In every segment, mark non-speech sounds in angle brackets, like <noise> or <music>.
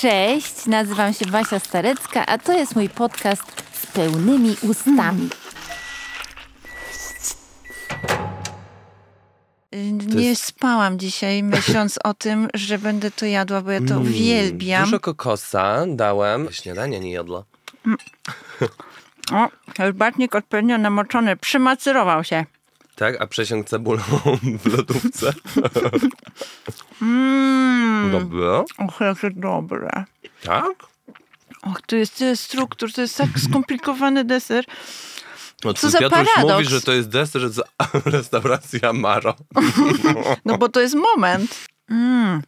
Cześć, nazywam się Basia Starecka, a to jest mój podcast z pełnymi ustami. Nie spałam dzisiaj, myśląc o tym, że będę to jadła, bo ja to uwielbiam. Dużo kokosa dałem. Śniadania nie jadła. O, herbatnik odpowiednio namoczony, przymacerował się. Tak? A przesiąk cebulą w lodówce. Mmm, Dobre. och, jakie dobre. Tak? Och, tu jest tyle struktur, to jest tak skomplikowany deser. No, Co za paradoks. mówi, że to jest deser z <laughs> restauracji Amaro. <laughs> No bo to jest moment. Mmm.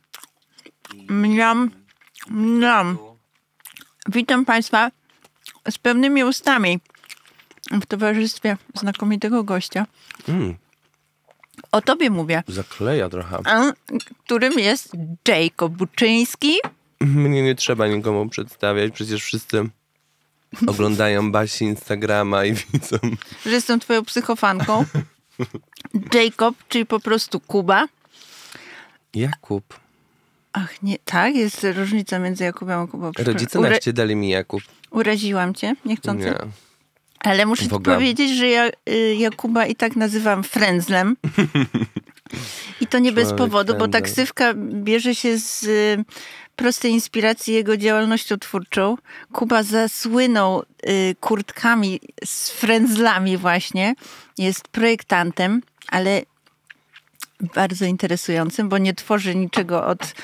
Mniam, mniam. Witam Państwa z pełnymi ustami w towarzystwie znakomitego gościa. Mm, O tobie mówię, zakleja trochę. a, którym jest Jacob Buczyński. Mnie nie trzeba nikomu przedstawiać, przecież wszyscy oglądają Basi Instagrama i widzą. że jestem twoją psychofanką. <laughs> Jacob, czyli po prostu Kuba. Jakub. Ach nie, tak, jest różnica między Jakubem a Kubą. Rodzice Ura- nafcie dali mi Jakub. Uraziłam cię, niechcący. Nie. Ale muszę ci powiedzieć, że ja y, Jakuba i tak nazywam frędzlem. I to nie bez powodu, bo taksywka bierze się z y, prostej inspiracji jego działalnością twórczą. Kuba zasłynął y, kurtkami z frędzlami właśnie. Jest projektantem, ale bardzo interesującym, bo nie tworzy niczego od,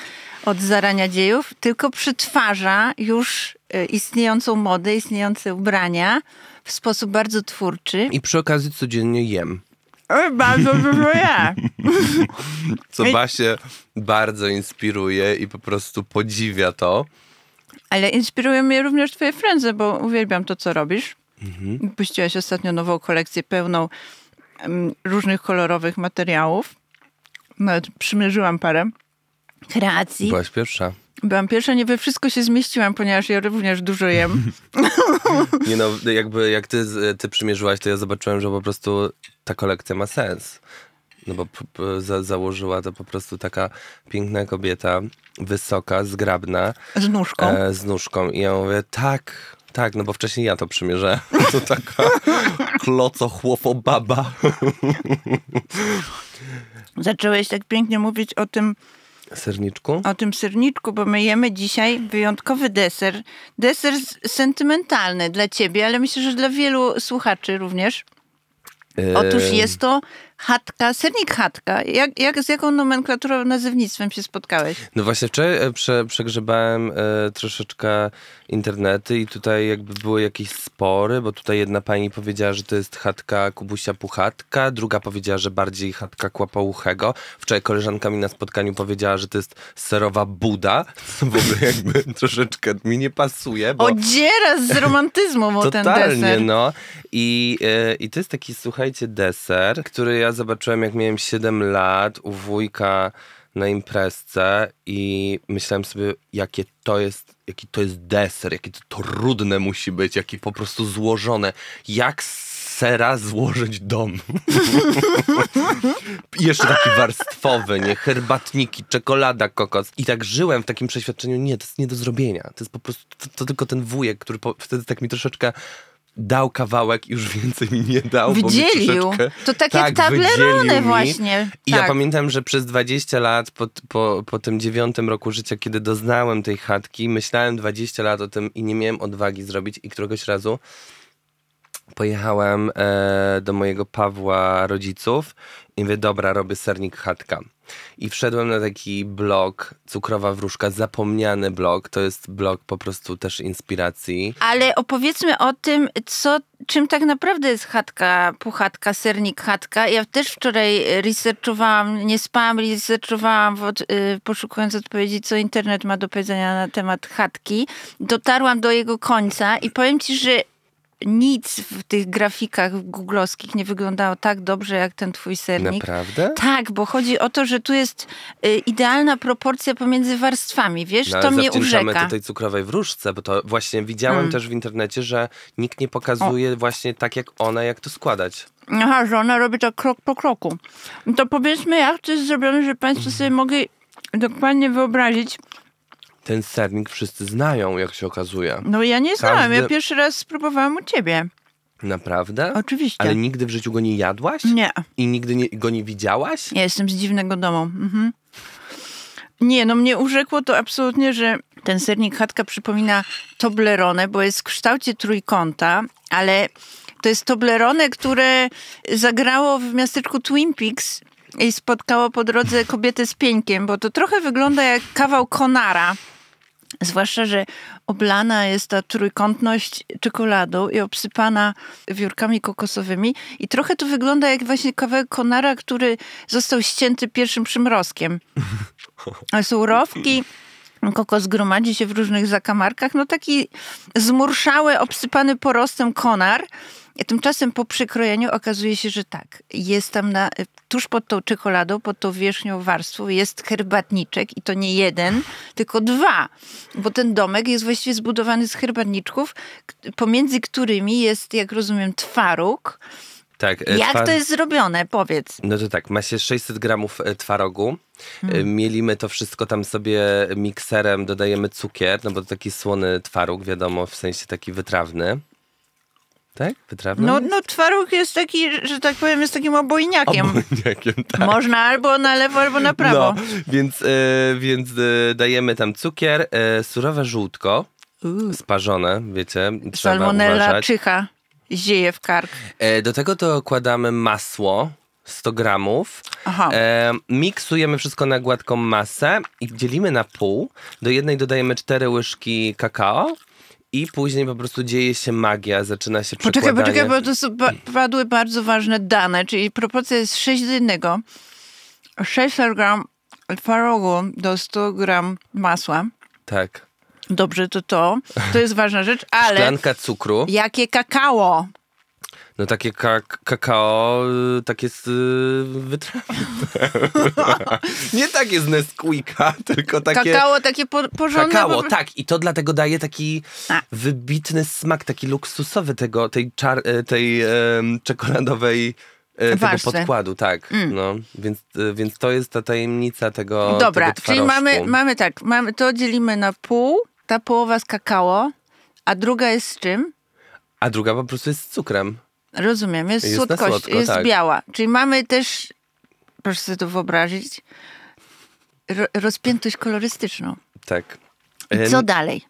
od zarania dziejów, tylko przetwarza już y, istniejącą modę, istniejące ubrania w sposób bardzo twórczy. I przy okazji codziennie jem. Oj, bardzo dużo ja. <laughs> Co Ej. Basię bardzo inspiruje i po prostu podziwia to. Ale inspirują mnie również twoje frędze, bo uwielbiam to, co robisz. Mhm. Puściłaś ostatnio nową kolekcję pełną różnych kolorowych materiałów. Nawet przymierzyłam parę kreacji. Byłaś pierwsza. Byłam pierwsza, nie we wszystko się zmieściłam, ponieważ ja również dużo jem. <laughs> Nie no, jakby jak ty, ty przymierzyłaś, to ja zobaczyłem, że po prostu ta kolekcja ma sens. No bo za, założyła to po prostu taka piękna kobieta, wysoka, zgrabna, Z nóżką. e, z nóżką. I ja mówię, tak, tak, no bo wcześniej ja to przymierzę. <laughs> To taka kloco chłopo baba. <laughs> Zacząłeś tak pięknie mówić o tym, Serniczku? o tym serniczku, bo my jemy dzisiaj wyjątkowy deser. Deser sentymentalny dla ciebie, ale myślę, że dla wielu słuchaczy również. Otóż E, jest to chatka, sernik chatka. Jak, jak, z jaką nomenklaturą, nazewnictwem się spotkałeś? No właśnie wczoraj e, prze, przegrzebałem e, troszeczkę internety i tutaj jakby były jakieś spory, bo tutaj jedna pani powiedziała, że to jest chatka Kubusia Puchatka, druga powiedziała, że bardziej chatka Kłapouchego. Wczoraj koleżanka mi na spotkaniu powiedziała, że to jest serowa Buda, co <laughs> w ogóle jakby <laughs> troszeczkę mi nie pasuje, bo... Odziera z romantyzmu <laughs> mu ten Totalnie, deser. no. I, e, I to jest taki, słuchajcie, deser, który ja zobaczyłem, jak miałem 7 lat u wujka na imprezce i myślałem sobie, jakie to jest, jaki to jest deser, jakie to trudne musi być, jakie po prostu złożone. Jak sera złożyć dom. <laughs> Jeszcze taki warstwowy, nie? Herbatniki, czekolada, kokos. I tak żyłem w takim przeświadczeniu, nie, to jest nie do zrobienia. To jest po prostu, to, to tylko ten wujek, który po, wtedy tak mi troszeczkę dał kawałek i już więcej mi nie dał. Wydzielił. To tak, tak, jak tablerone właśnie. I tak. ja pamiętam, że przez 20 lat, po, po, po tym dziewiątym roku życia, kiedy doznałem tej chatki, myślałem 20 lat o tym i nie miałem odwagi zrobić. I któregoś razu pojechałem e, do mojego Pawła rodziców i mówię, dobra, robię sernik chatka. I wszedłem na taki blog, Cukrowa Wróżka, zapomniany blog. To jest blog po prostu też inspiracji. Ale opowiedzmy o tym, co, czym tak naprawdę jest chatka, puchatka, sernik chatka. Ja też wczoraj researchowałam, nie spałam, researchowałam, od, y, poszukując odpowiedzi, co internet ma do powiedzenia na temat chatki. Dotarłam do jego końca i powiem ci, że nic w tych grafikach googlowskich nie wyglądało tak dobrze jak ten twój sernik. Naprawdę? Tak, bo chodzi o to, że tu jest y, idealna proporcja pomiędzy warstwami, wiesz, No, to mnie urzeka. tej cukrowej wróżce, bo to właśnie widziałem Mm. też w internecie, że nikt nie pokazuje właśnie tak jak ona, jak to składać. Aha, że ona robi to krok po kroku. To powiedzmy, jak to jest zrobione, że państwo sobie mogę dokładnie wyobrazić. Ten sernik wszyscy znają, jak się okazuje. No ja nie znałam, ja Każdy- pierwszy raz spróbowałam u ciebie. Naprawdę? Oczywiście. Ale nigdy w życiu go nie jadłaś? Nie, I nigdy nie, go nie widziałaś? ja jestem z dziwnego domu. Mhm. Nie, no mnie urzekło to absolutnie, że ten sernik chatka przypomina Toblerone, bo jest w kształcie trójkąta, ale to jest Toblerone, które zagrało w miasteczku Twin Peaks i spotkało po drodze kobietę z pieńkiem, bo to trochę wygląda jak kawał konara. Zwłaszcza, że oblana jest ta trójkątność czekoladą i obsypana wiórkami kokosowymi. I trochę to wygląda jak właśnie kawałek konara, który został ścięty pierwszym przymrozkiem. <laughs> A są rowki, kokos gromadzi się w różnych zakamarkach. No taki zmurszały, obsypany porostem konar. Tymczasem po przykrojeniu okazuje się, że tak, jest tam na, tuż pod tą czekoladą, pod tą wierzchnią warstwą jest herbatniczek i to nie jeden, tylko dwa, bo ten domek jest właściwie zbudowany z herbatniczków, pomiędzy którymi jest, jak rozumiem, twaróg. Tak. e, Jak twa- to jest zrobione? Powiedz. No to tak, ma się 600 gramów e, twarogu. E, Hmm. Mielimy to wszystko tam sobie mikserem, dodajemy cukier, no bo to taki słony twaróg, wiadomo, w sensie taki wytrawny. Tak? Wytrawny? No, no twaróg jest taki, że tak powiem, jest takim obojniakiem. Obojniakiem, <laughs> tak. Można albo na lewo, albo na prawo. No, więc, e, więc e, dajemy tam cukier, e, surowe żółtko, Uuu. sparzone, wiecie, trzeba Salmonella uważać. czyha, zieje w kark. Do tego to kładamy masło, 100 gramów. Aha. E, miksujemy wszystko na gładką masę i dzielimy na pół. Do jednej dodajemy 4 łyżki kakao. I później po prostu dzieje się magia, zaczyna się Poczekaj, przekładanie. poczekaj, bo to są, padły bardzo ważne dane, czyli proporcja jest 6 do 1. 600 gram twarogu do 100 gram masła. Tak. Dobrze, to to. To jest ważna rzecz, ale Szklanka cukru. jakie kakao? No takie kak- kakao, y, takie z y, wytrawne. <laughs> Nie takie z Nesquika, <laughs> tylko takie... Kakao takie po, porządne. Kakao, po- tak. I to dlatego daje taki A. wybitny smak, taki luksusowy tego, tej, czar, e, tej czekoladowej e, tego Warstwy. podkładu, tak. No, więc, e, więc to jest ta tajemnica tego Dobra, tego czyli mamy, mamy tak, mamy, to dzielimy na pół, ta połowa z kakao, a druga jest z czym? A druga po prostu jest z cukrem. Rozumiem, jest, Jest słodkość, słodko, jest tak. biała. Czyli mamy też, proszę sobie to wyobrazić, ro, rozpiętość kolorystyczną. Tak. I co dalej?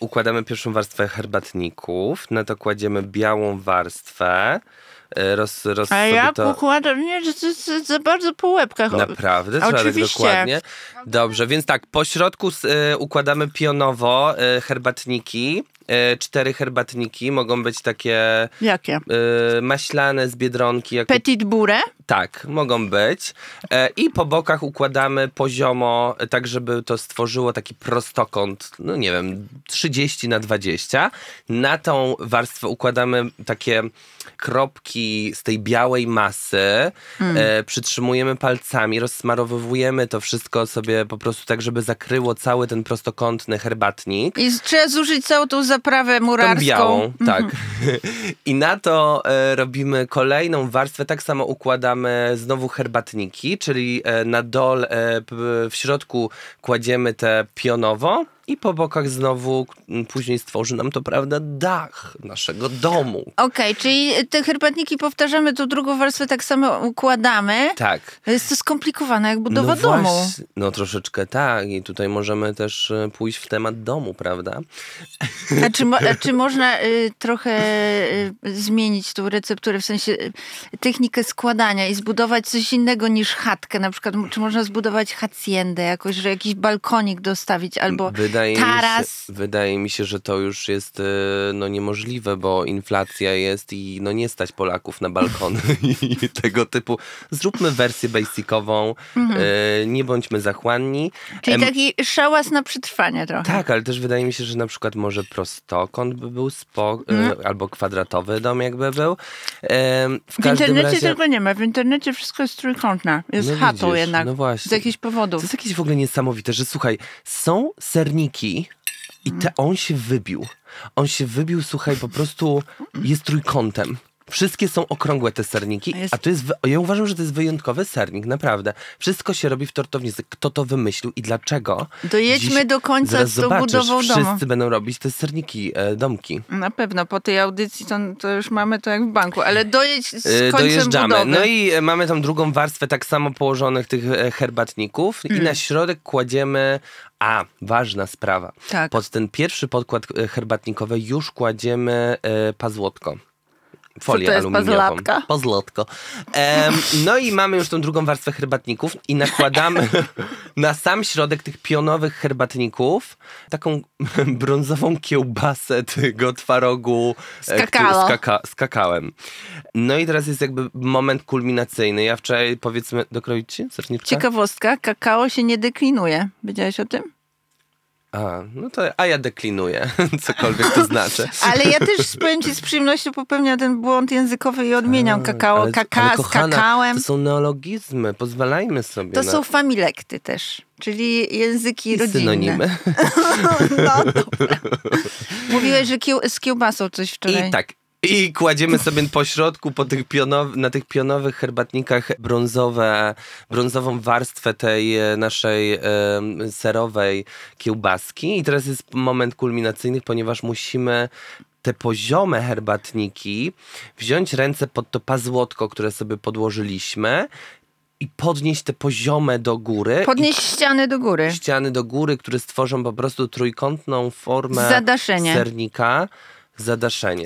Układamy pierwszą warstwę herbatników, na to kładziemy białą warstwę. e, Roz, roz A ja to... pokładam, nie, że to jest za bardzo po łebkach. Naprawdę? Trzeba tak Oczywiście. dokładnie? Dobrze, więc tak, po środku e, układamy pionowo e, herbatniki. E, cztery herbatniki, mogą być takie Jakie? e, maślane z Biedronki. Jak Petit bourre? tak, mogą być. E, I po bokach układamy poziomo, tak żeby to stworzyło taki prostokąt, no nie wiem, 30 na 20. Na tą warstwę układamy takie kropki z tej białej masy, e, przytrzymujemy palcami, rozsmarowujemy to wszystko sobie po prostu tak, żeby zakryło cały ten prostokątny herbatnik. I trzeba zużyć całą tą zaprawę murarską. Tą białą, Mhm. tak. I na to e, robimy kolejną warstwę, tak samo układamy znowu herbatniki, czyli e, na dol, e, w środku kładziemy te pionowo i po bokach znowu m, później stworzy nam to, prawda, dach naszego domu. Okej, czyli te herbatniki powtarzamy, tą drugą warstwę tak samo układamy. Tak. Jest to skomplikowane, jak budowa no domu. właśnie, No troszeczkę tak i tutaj możemy też e, pójść w temat domu, prawda? A czy, mo- a czy można y, trochę y, zmienić tą recepturę, w sensie y, technikę składania i zbudować coś innego niż chatkę? Na przykład, czy można zbudować haciendę jakoś, że jakiś balkonik dostawić albo Wydaje wydaje mi, taras. się, wydaje mi się, że to już jest e, no, niemożliwe, bo inflacja jest i no, nie stać Polaków na balkony <laughs> i tego typu. Zróbmy wersję basicową, e, nie bądźmy zachłanni. Czyli Em, taki szałas na przetrwanie trochę. Tak, ale też wydaje mi się, że na przykład może prostokąt by był spoko, Mhm. albo kwadratowy dom jakby był. Em, w W internecie razie... tego nie ma. W internecie wszystko jest trójkątne. Jest No chatą widzisz, jednak. no właśnie. Z jakichś To powodów. jest jakieś w ogóle niesamowite, że słuchaj, są serniki i te, on się wybił. On się wybił, słuchaj, po prostu jest trójkątem. Wszystkie są okrągłe te serniki, A jest- a to jest, ja uważam, że to jest wyjątkowy sernik, naprawdę. Wszystko się robi w tortownicy. Kto to wymyślił i dlaczego? Dojedźmy Dziś- do końca z tą budową wszyscy domu. będą robić te serniki, e, domki. Na pewno, po tej audycji to, to już mamy to jak w banku, ale dojedź z E, końcem Dojeżdżamy. budowy. No i e, mamy tą drugą warstwę tak samo położonych tych e, herbatników Mm. i na środek kładziemy, a ważna sprawa, Tak. pod ten pierwszy podkład herbatnikowy już kładziemy pazłotko. Folię to jest aluminiową. pazlatka? Pazlotko. Em, no i mamy już tą drugą warstwę herbatników i nakładamy <laughs> na sam środek tych pionowych herbatników taką <laughs> brązową kiełbasę tego twarogu Z e, kakao. z, kaka- z kakałem. No i teraz jest jakby moment kulminacyjny. Ja wczoraj powiedzmy, dokroić ci serniczka? Ciekawostka, kakao się nie deklinuje. Wiedziałeś o tym? A, no to, a ja deklinuję, <laughs> cokolwiek to znaczy. Ale ja też, powiem ci, z przyjemnością popełniam ten błąd językowy i odmieniam kakao. Ale- Kaka ale z kochana, kakałem. To są neologizmy, pozwalajmy sobie To na są familekty też, czyli języki i rodzinne. synonimy. <laughs> No dobra. Mówiłeś, że kieł, z kiełbasą coś wczoraj. I tak. I kładziemy sobie po środku, po tych pionow, na tych pionowych herbatnikach brązowe, brązową warstwę tej e, naszej em, serowej kiełbaski. I teraz jest moment kulminacyjny, ponieważ musimy te poziome herbatniki wziąć ręce pod to pazłotko, które sobie podłożyliśmy i podnieść te poziome do góry. Podnieść ściany do góry. ściany do góry, które stworzą po prostu trójkątną formę Zadaszenie. sernika. Zadaszenie,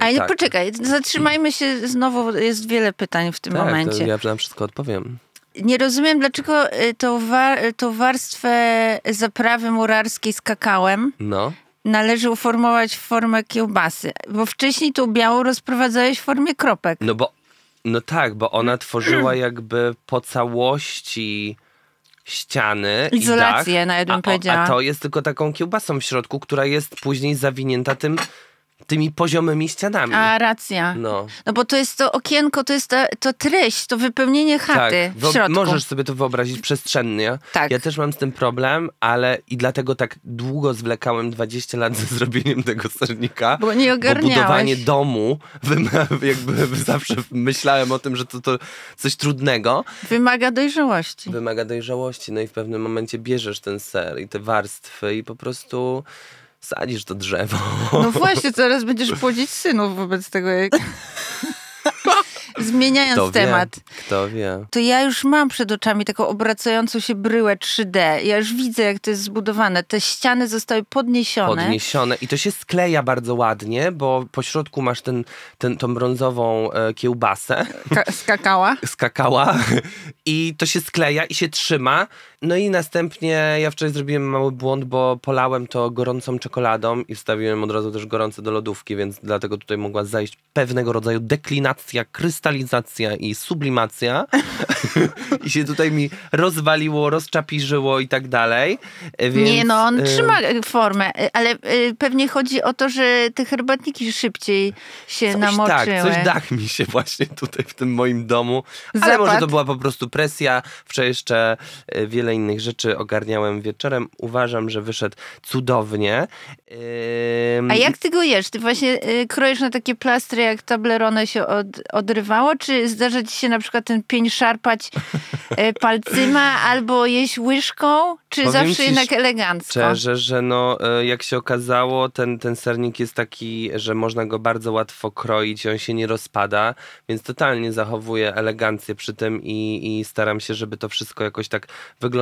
Ale tak. poczekaj, zatrzymajmy się znowu, jest wiele pytań w tym tak, momencie. To ja na wszystko odpowiem. Nie rozumiem, dlaczego y, tą, wa- tą warstwę zaprawy murarskiej z kakałem No. należy uformować w formę kiełbasy, bo wcześniej tą białą rozprowadzałeś w formie kropek. No bo, no tak, bo ona tworzyła <clears throat> jakby po całości ściany Izolację, i dach, nawet bym a, o-. A to jest tylko taką kiełbasą w środku, która jest później zawinięta tym, tymi poziomymi ścianami. A racja. No. No bo to jest to okienko, to jest ta, to treść, to wypełnienie chaty tak, w środku. Możesz sobie to wyobrazić przestrzennie. Tak. Ja też mam z tym problem, ale i dlatego tak długo zwlekałem 20 lat ze zrobieniem tego sernika. Bo nie Bo ogarniałeś. budowanie domu, <laughs> jakby <laughs> zawsze myślałem o tym, że to, to coś trudnego. Wymaga dojrzałości. Wymaga dojrzałości, no i w pewnym momencie bierzesz ten ser i te warstwy i po prostu sadzisz to drzewo. No właśnie, zaraz będziesz płodzić synów wobec tego. Jak... <laughs> Zmieniając Kto temat. Wie, kto wie. To ja już mam przed oczami taką obracającą się bryłę 3D. Ja już widzę, jak to jest zbudowane. Te ściany zostały podniesione. podniesione i to się skleja bardzo ładnie, bo po środku masz ten, ten, tą brązową e, kiełbasę Ka- z kakała. z kakała i to się skleja i się trzyma. No i następnie ja wczoraj zrobiłem mały błąd, bo polałem to gorącą czekoladą i wstawiłem od razu też gorące do lodówki, więc dlatego tutaj mogła zajść pewnego rodzaju deklinacja, krystalizacja i sublimacja. <laughs> I się tutaj mi rozwaliło, rozczapirzyło i tak dalej. Więc, Nie no, on e, trzyma formę, ale y, pewnie chodzi o to, że te herbatniki szybciej się Coś namoczyły. tak, coś dach mi się właśnie tutaj w tym moim domu. Ale Zapadł. może to była po prostu presja. Wczoraj jeszcze e, wiele innych rzeczy ogarniałem wieczorem. Uważam, że wyszedł cudownie. Ym, A jak ty go jesz? Ty właśnie y, kroisz na takie plastry, jak Tablerone się od, odrywało? Czy zdarza ci się na przykład ten pień szarpać y, <laughs> palcyma albo jeść łyżką? Czy Powiem zawsze jednak elegancko? Szczerze, że no, e, jak się okazało, ten, ten sernik jest taki, że można go bardzo łatwo kroić on się nie rozpada, więc totalnie zachowuję elegancję przy tym i, i staram się, żeby to wszystko jakoś tak wyglądało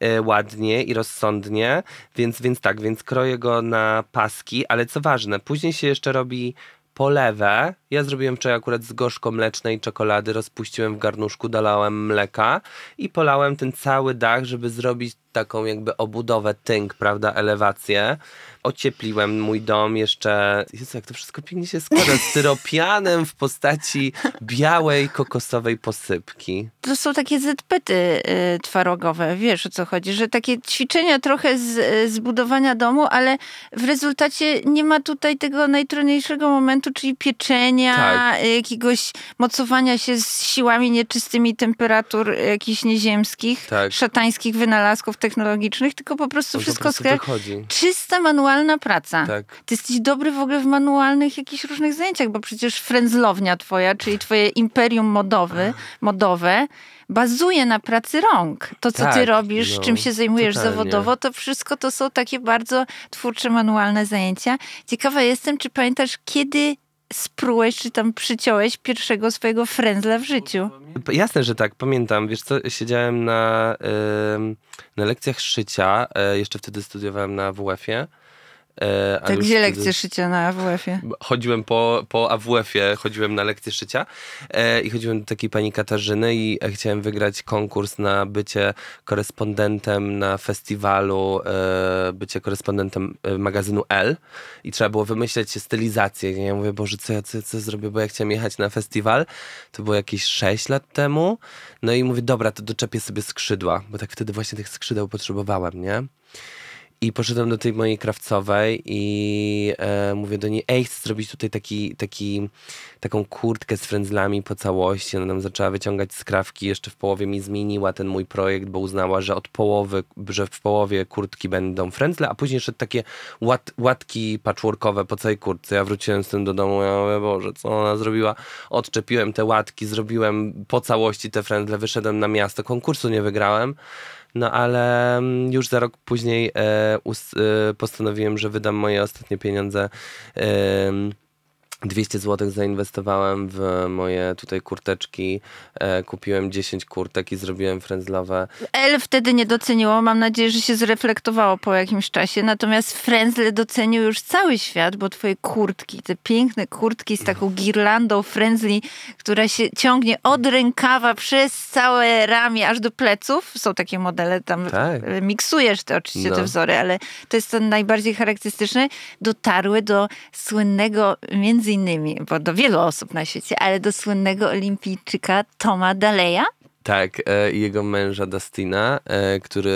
e, ładnie i rozsądnie, więc, więc tak, więc kroję go na paski, ale co ważne, później się jeszcze robi polewę. Ja zrobiłem wczoraj akurat z gorzko mlecznej czekolady, rozpuściłem w garnuszku, dolałem mleka i polałem ten cały dach, żeby zrobić taką jakby obudowę, tynk, prawda, elewację. Ociepliłem mój dom jeszcze, Jezu, jak to wszystko pięknie się składa, styropianem w postaci białej, kokosowej posypki. To są takie ZPty y, twarogowe, wiesz o co chodzi, że takie ćwiczenia trochę z, zbudowania domu, ale w rezultacie nie ma tutaj tego najtrudniejszego momentu, czyli pieczenia, Tak. jakiegoś mocowania się z siłami nieczystymi temperatur jakichś nieziemskich, Tak. szatańskich wynalazków technologicznych, tylko po prostu No, po wszystko prostu skra- wychodzi. Czysta manualna praca. Tak. Ty jesteś dobry w ogóle w manualnych jakichś różnych zajęciach, bo przecież frędzlownia twoja, czyli twoje imperium modowy, modowe, bazuje na pracy rąk. To, co ty Tak, robisz, no, czym się zajmujesz totalnie. zawodowo, to wszystko to są takie bardzo twórcze, manualne zajęcia. Ciekawa jestem, czy pamiętasz, kiedy sprułeś, czy tam przyciąłeś pierwszego swojego frędzla w życiu? Jasne, że tak, pamiętam. Wiesz co, siedziałem na, na lekcjach szycia, e, jeszcze wtedy studiowałem na WF-ie. E, Tak, gdzie wtedy- lekcje szycia na AWF-ie? chodziłem po, po AWF-ie, chodziłem na lekcje szycia e, i chodziłem do takiej pani Katarzyny i e, chciałem wygrać konkurs na bycie korespondentem na festiwalu, e, bycie korespondentem e, magazynu L i trzeba było wymyśleć stylizację. I ja mówię, Boże, co ja co, co zrobię, bo ja chciałem jechać na festiwal, to było jakieś 6 lat temu, no i mówię, dobra, to doczepię sobie skrzydła, bo tak wtedy właśnie tych skrzydeł potrzebowałem, nie? I poszedłem do tej mojej krawcowej i e, mówię do niej, ej, chcę zrobić tutaj taki, taki, taką kurtkę z frędzlami po całości. Ona nam zaczęła wyciągać skrawki, jeszcze w połowie mi zmieniła ten mój projekt, bo uznała, że od połowy, że w połowie kurtki będą frędzle, a później jeszcze takie łat, łatki patchworkowe po całej kurtce. Ja wróciłem z tym do domu, ja mówię, Boże, co ona zrobiła? Odczepiłem te łatki, zrobiłem po całości te frędzle, wyszedłem na miasto, konkursu nie wygrałem. No ale mm, już za rok później e, us, e, postanowiłem, że wydam moje ostatnie pieniądze. em, 200 zł zainwestowałem w moje tutaj kurteczki. E, kupiłem 10 kurtek i zrobiłem frędzlowe. L wtedy nie doceniło. Mam nadzieję, że się zreflektowało po jakimś czasie. Natomiast Frenzle docenił już cały świat, bo twoje kurtki, te piękne kurtki z taką girlandą frędzli, która się ciągnie od rękawa przez całe ramię aż do pleców. Są takie modele, tam Tak. miksujesz te oczywiście te No. wzory, ale to jest to najbardziej charakterystyczne. Dotarły do słynnego, między innymi, bo do wielu osób na świecie, ale do słynnego olimpijczyka Toma Daleja. Tak, e, jego męża Dustina, e, który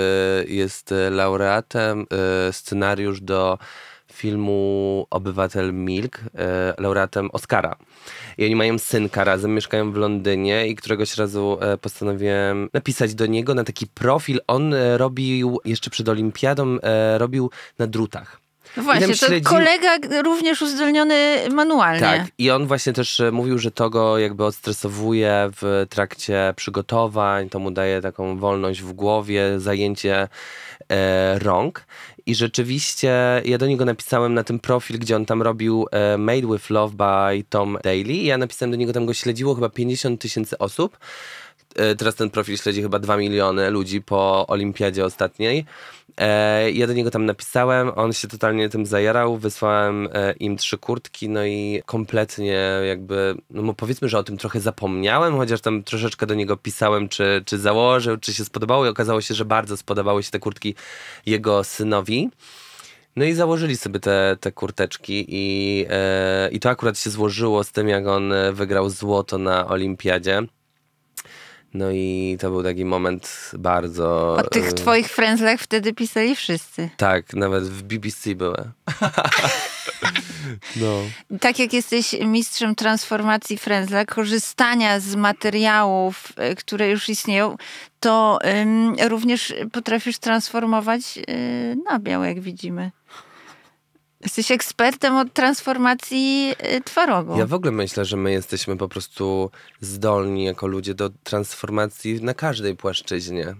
jest e, laureatem scenariusz do filmu Obywatel Milk, laureatem Oscara. I oni mają synka razem, mieszkają w Londynie i któregoś razu postanowiłem napisać do niego na taki profil. On robił, jeszcze przed olimpiadą, robił na drutach. No właśnie, to śledzi- kolega również uzdolniony manualnie. Tak, i on właśnie też e, mówił, że to go jakby odstresowuje w trakcie przygotowań, to mu daje taką wolność w głowie, zajęcie e, rąk. I rzeczywiście ja do niego napisałem na tym profil, gdzie on tam robił e, Made with Love by Tom Daly. I ja napisałem do niego, tam go śledziło chyba 50 tysięcy osób. E, Teraz ten profil śledzi chyba 2 miliony ludzi po olimpiadzie ostatniej. E, ja do niego tam napisałem, on się totalnie tym zajarał, wysłałem e, im trzy kurtki, no i kompletnie jakby, no powiedzmy, że o tym trochę zapomniałem, chociaż tam troszeczkę do niego pisałem, czy, czy założył, czy się spodobało i okazało się, że bardzo spodobały się te kurtki jego synowi. No i założyli sobie te, te kurteczki i, i to akurat się złożyło z tym, jak on wygrał złoto na olimpiadzie. No i to był taki moment bardzo... O tych e, twoich frędzlach wtedy pisali wszyscy. tak, nawet w BBC były. <laughs> no. Tak jak jesteś mistrzem transformacji frędzla, korzystania z materiałów, e, które już istnieją, to ym, również potrafisz transformować y, nabiał, jak widzimy. Jesteś ekspertem od transformacji y, twarogu. Ja w ogóle myślę, że my jesteśmy po prostu zdolni jako ludzie do transformacji na każdej płaszczyźnie.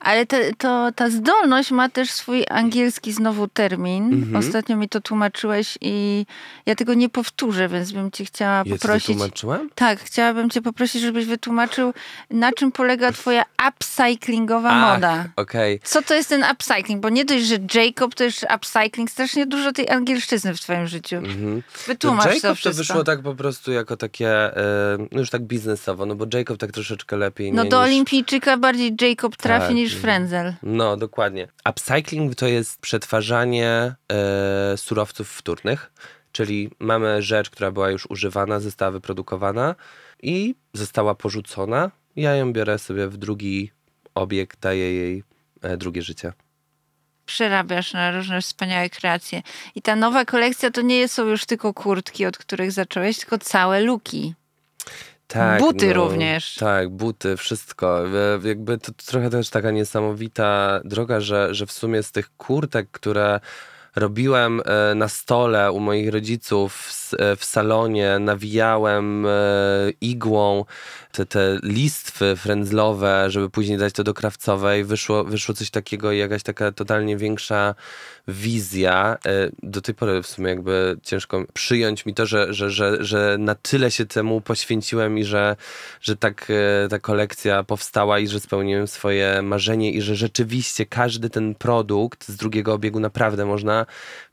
Ale te, to, ta zdolność ma też swój angielski znowu termin. Mhm. Ostatnio mi to tłumaczyłeś i ja tego nie powtórzę, więc bym cię chciała Ja ci to poprosić. tłumaczyłem? Tak, chciałabym cię poprosić, żebyś wytłumaczył, na czym polega twoja upcyclingowa Ach, moda. Okej. Co to jest ten upcycling? Bo nie dość, że Jacob to już upcycling, strasznie dużo tej angielszczyzny w twoim życiu. Mhm. Wytłumacz to Jacob to wszystko. wyszło tak po prostu jako takie, no już tak biznesowo, no bo Jacob tak troszeczkę lepiej No do niż... olimpijczyka bardziej Jacob trafi niż frędzel. No, dokładnie. Upcycling to jest przetwarzanie e, surowców wtórnych, czyli mamy rzecz, która była już używana, została wyprodukowana i została porzucona. Ja ją biorę sobie w drugi obieg, daję jej e, drugie życie przerabiasz na różne wspaniałe kreacje. I ta nowa kolekcja to nie są już tylko kurtki, od których zacząłeś, tylko całe luki. Tak, buty no, również. Tak, buty, wszystko. Jakby to, to trochę też taka niesamowita droga, że, że w sumie z tych kurtek, które robiłem e, na stole u moich rodziców e, w salonie, nawijałem igłą te, te listwy frędzlowe, żeby później dać to do krawcowej. Wyszło, wyszło coś takiego, jakaś taka totalnie większa wizja. E, do tej pory w sumie jakby ciężko przyjąć mi to, że, że, że, że na tyle się temu poświęciłem i że, że tak e, ta kolekcja powstała i że spełniłem swoje marzenie i że rzeczywiście każdy ten produkt z drugiego obiegu naprawdę można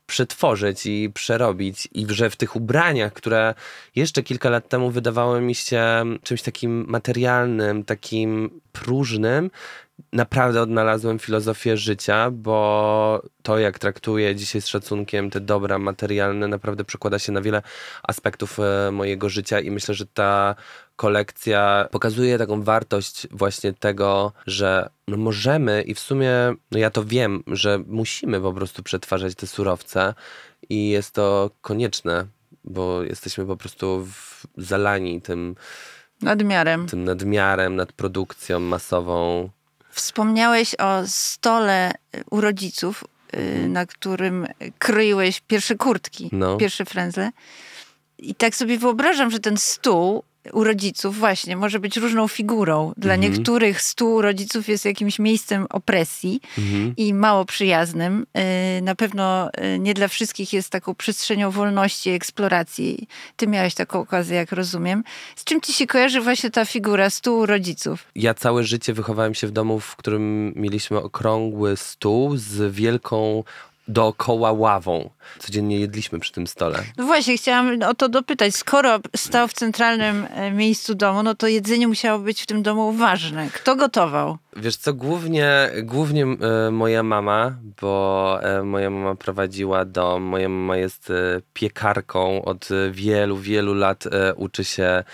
przetworzyć i przerobić. I że w tych ubraniach, które jeszcze kilka lat temu wydawały mi się czymś takim materialnym, takim próżnym, naprawdę odnalazłem filozofię życia, bo to, jak traktuję dzisiaj z szacunkiem te dobra materialne, naprawdę przekłada się na wiele aspektów e, mojego życia i myślę, że ta kolekcja pokazuje taką wartość właśnie tego, że no możemy i w sumie, no ja to wiem, że musimy po prostu przetwarzać te surowce i jest to konieczne, bo jesteśmy po prostu zalani tym nadmiarem, tym nadmiarem, nad produkcją masową. Wspomniałeś o stole u rodziców, y, na którym kroiłeś pierwsze kurtki, no. pierwsze frędzle. I tak sobie wyobrażam, że ten stół u rodziców właśnie może być różną figurą. Dla mhm. niektórych stół rodziców jest jakimś miejscem opresji mhm. i mało przyjaznym. Y, na pewno y, nie dla wszystkich jest taką przestrzenią wolności, eksploracji. Ty miałeś taką okazję, jak rozumiem. Z czym ci się kojarzy właśnie ta figura stół rodziców? Ja całe życie wychowałem się w domu, w którym mieliśmy okrągły stół z wielką dookoła ławą. Codziennie jedliśmy przy tym stole. No właśnie, chciałam o to dopytać. Skoro stał w centralnym e, miejscu domu, no to jedzenie musiało być w tym domu ważne. Kto gotował? Wiesz co, głównie, głównie e, moja mama, bo e, moja mama prowadziła dom. Moja mama jest piekarką od wielu, wielu lat uczy się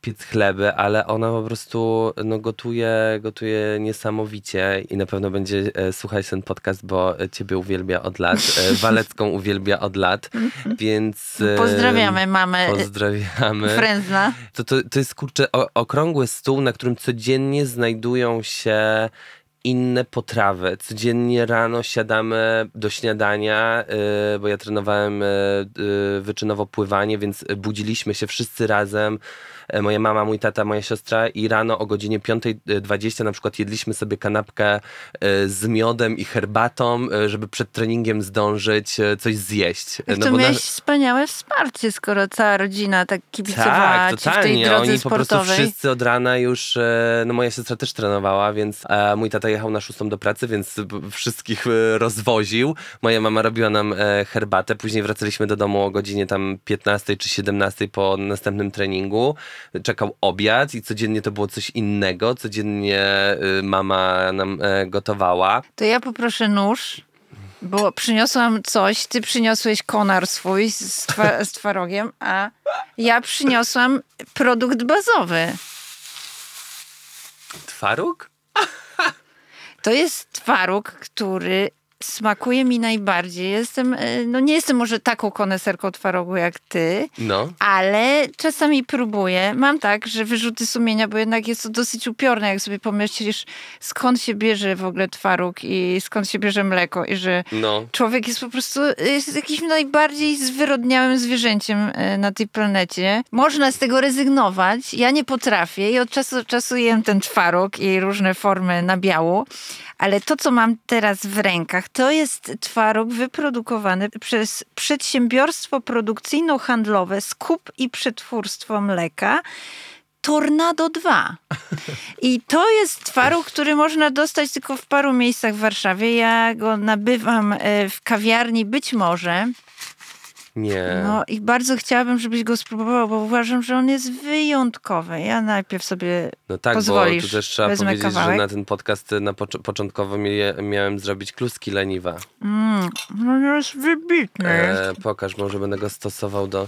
piec chleby, ale ona po prostu no, gotuje, gotuje niesamowicie i na pewno będzie e, słuchać ten podcast, bo ciebie uwielbia od lat. E, <laughs> Walecką uwielbia od lat, więc... E, pozdrawiamy mamę. Pozdrawiamy. Frędzna. To, to, to jest kurczę o, okrągły stół, na którym codziennie znajdują się inne potrawy. Codziennie rano siadamy do śniadania, bo ja trenowałem wyczynowo pływanie, więc budziliśmy się wszyscy razem moja mama, mój tata, moja siostra i rano o godzinie 5.20 na przykład jedliśmy sobie kanapkę e, z miodem i herbatą, e, żeby przed treningiem zdążyć coś zjeść. No to miałeś na... wspaniałe wsparcie, skoro cała rodzina tak kibicowała tak, totalnie. w tej drodze Oni sportowej. po prostu wszyscy od rana już, no moja siostra też trenowała, więc mój tata jechał na szóstą do pracy, więc wszystkich rozwoził. Moja mama robiła nam herbatę, później wracaliśmy do domu o godzinie tam 15 czy 17 po następnym treningu czekał obiad i codziennie to było coś innego. Codziennie y, mama nam e, gotowała. To ja poproszę nóż. Bo przyniosłam coś, ty przyniosłeś konar swój z, twa z twarogiem, a ja przyniosłam produkt bazowy. Twaróg? To jest twaróg, który smakuje mi najbardziej. Jestem, e, no nie jestem może taką koneserką twarogu jak ty, no. ale czasami próbuję. Mam tak, że wyrzuty sumienia, bo jednak jest to dosyć upiorne, jak sobie pomyślisz, skąd się bierze w ogóle twaróg i skąd się bierze mleko i że no. człowiek jest po prostu jest jakimś najbardziej zwyrodniałym zwierzęciem e, na tej planecie. Można z tego rezygnować. Ja nie potrafię i od czasu do czasu jem ten twaróg i różne formy nabiału, ale to, co mam teraz w rękach, to jest twaróg wyprodukowany przez przedsiębiorstwo produkcyjno-handlowe Skup i Przetwórstwo Mleka. Tornado 2. I to jest twaróg, który można dostać tylko w paru miejscach w Warszawie. Ja go nabywam e, w kawiarni być może Nie. No i bardzo chciałabym, żebyś go spróbował, bo uważam, że on jest wyjątkowy. Ja najpierw sobie No tak, Pozwolisz, bo tu też trzeba powiedzieć, kawałek? że na ten podcast na pocz- początkowo mia- miałem zrobić kluski leniwe. Mm, no jest wybitny. E, pokaż, może będę go stosował do...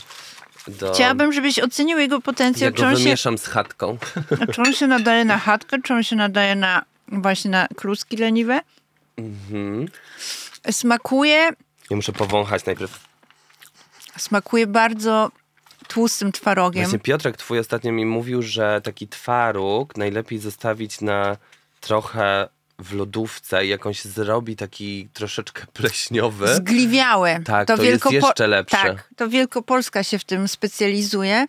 do... Chciałabym, żebyś ocenił jego potencjał, Ja czy go on, się, wymieszam z chatką. czy on się nadaje na chatkę, czy on się nadaje na właśnie na kluski leniwe. Mhm. Smakuje, Ja muszę powąchać najpierw. Smakuje bardzo tłustym twarogiem. Właśnie Piotrek twój ostatnio mi mówił, że taki twaróg najlepiej zostawić na trochę w lodówce i jak on się zrobi taki troszeczkę pleśniowy. Zgliwiałe. Tak, to jest jeszcze lepsze. Tak, to Wielkopolska się w tym specjalizuje,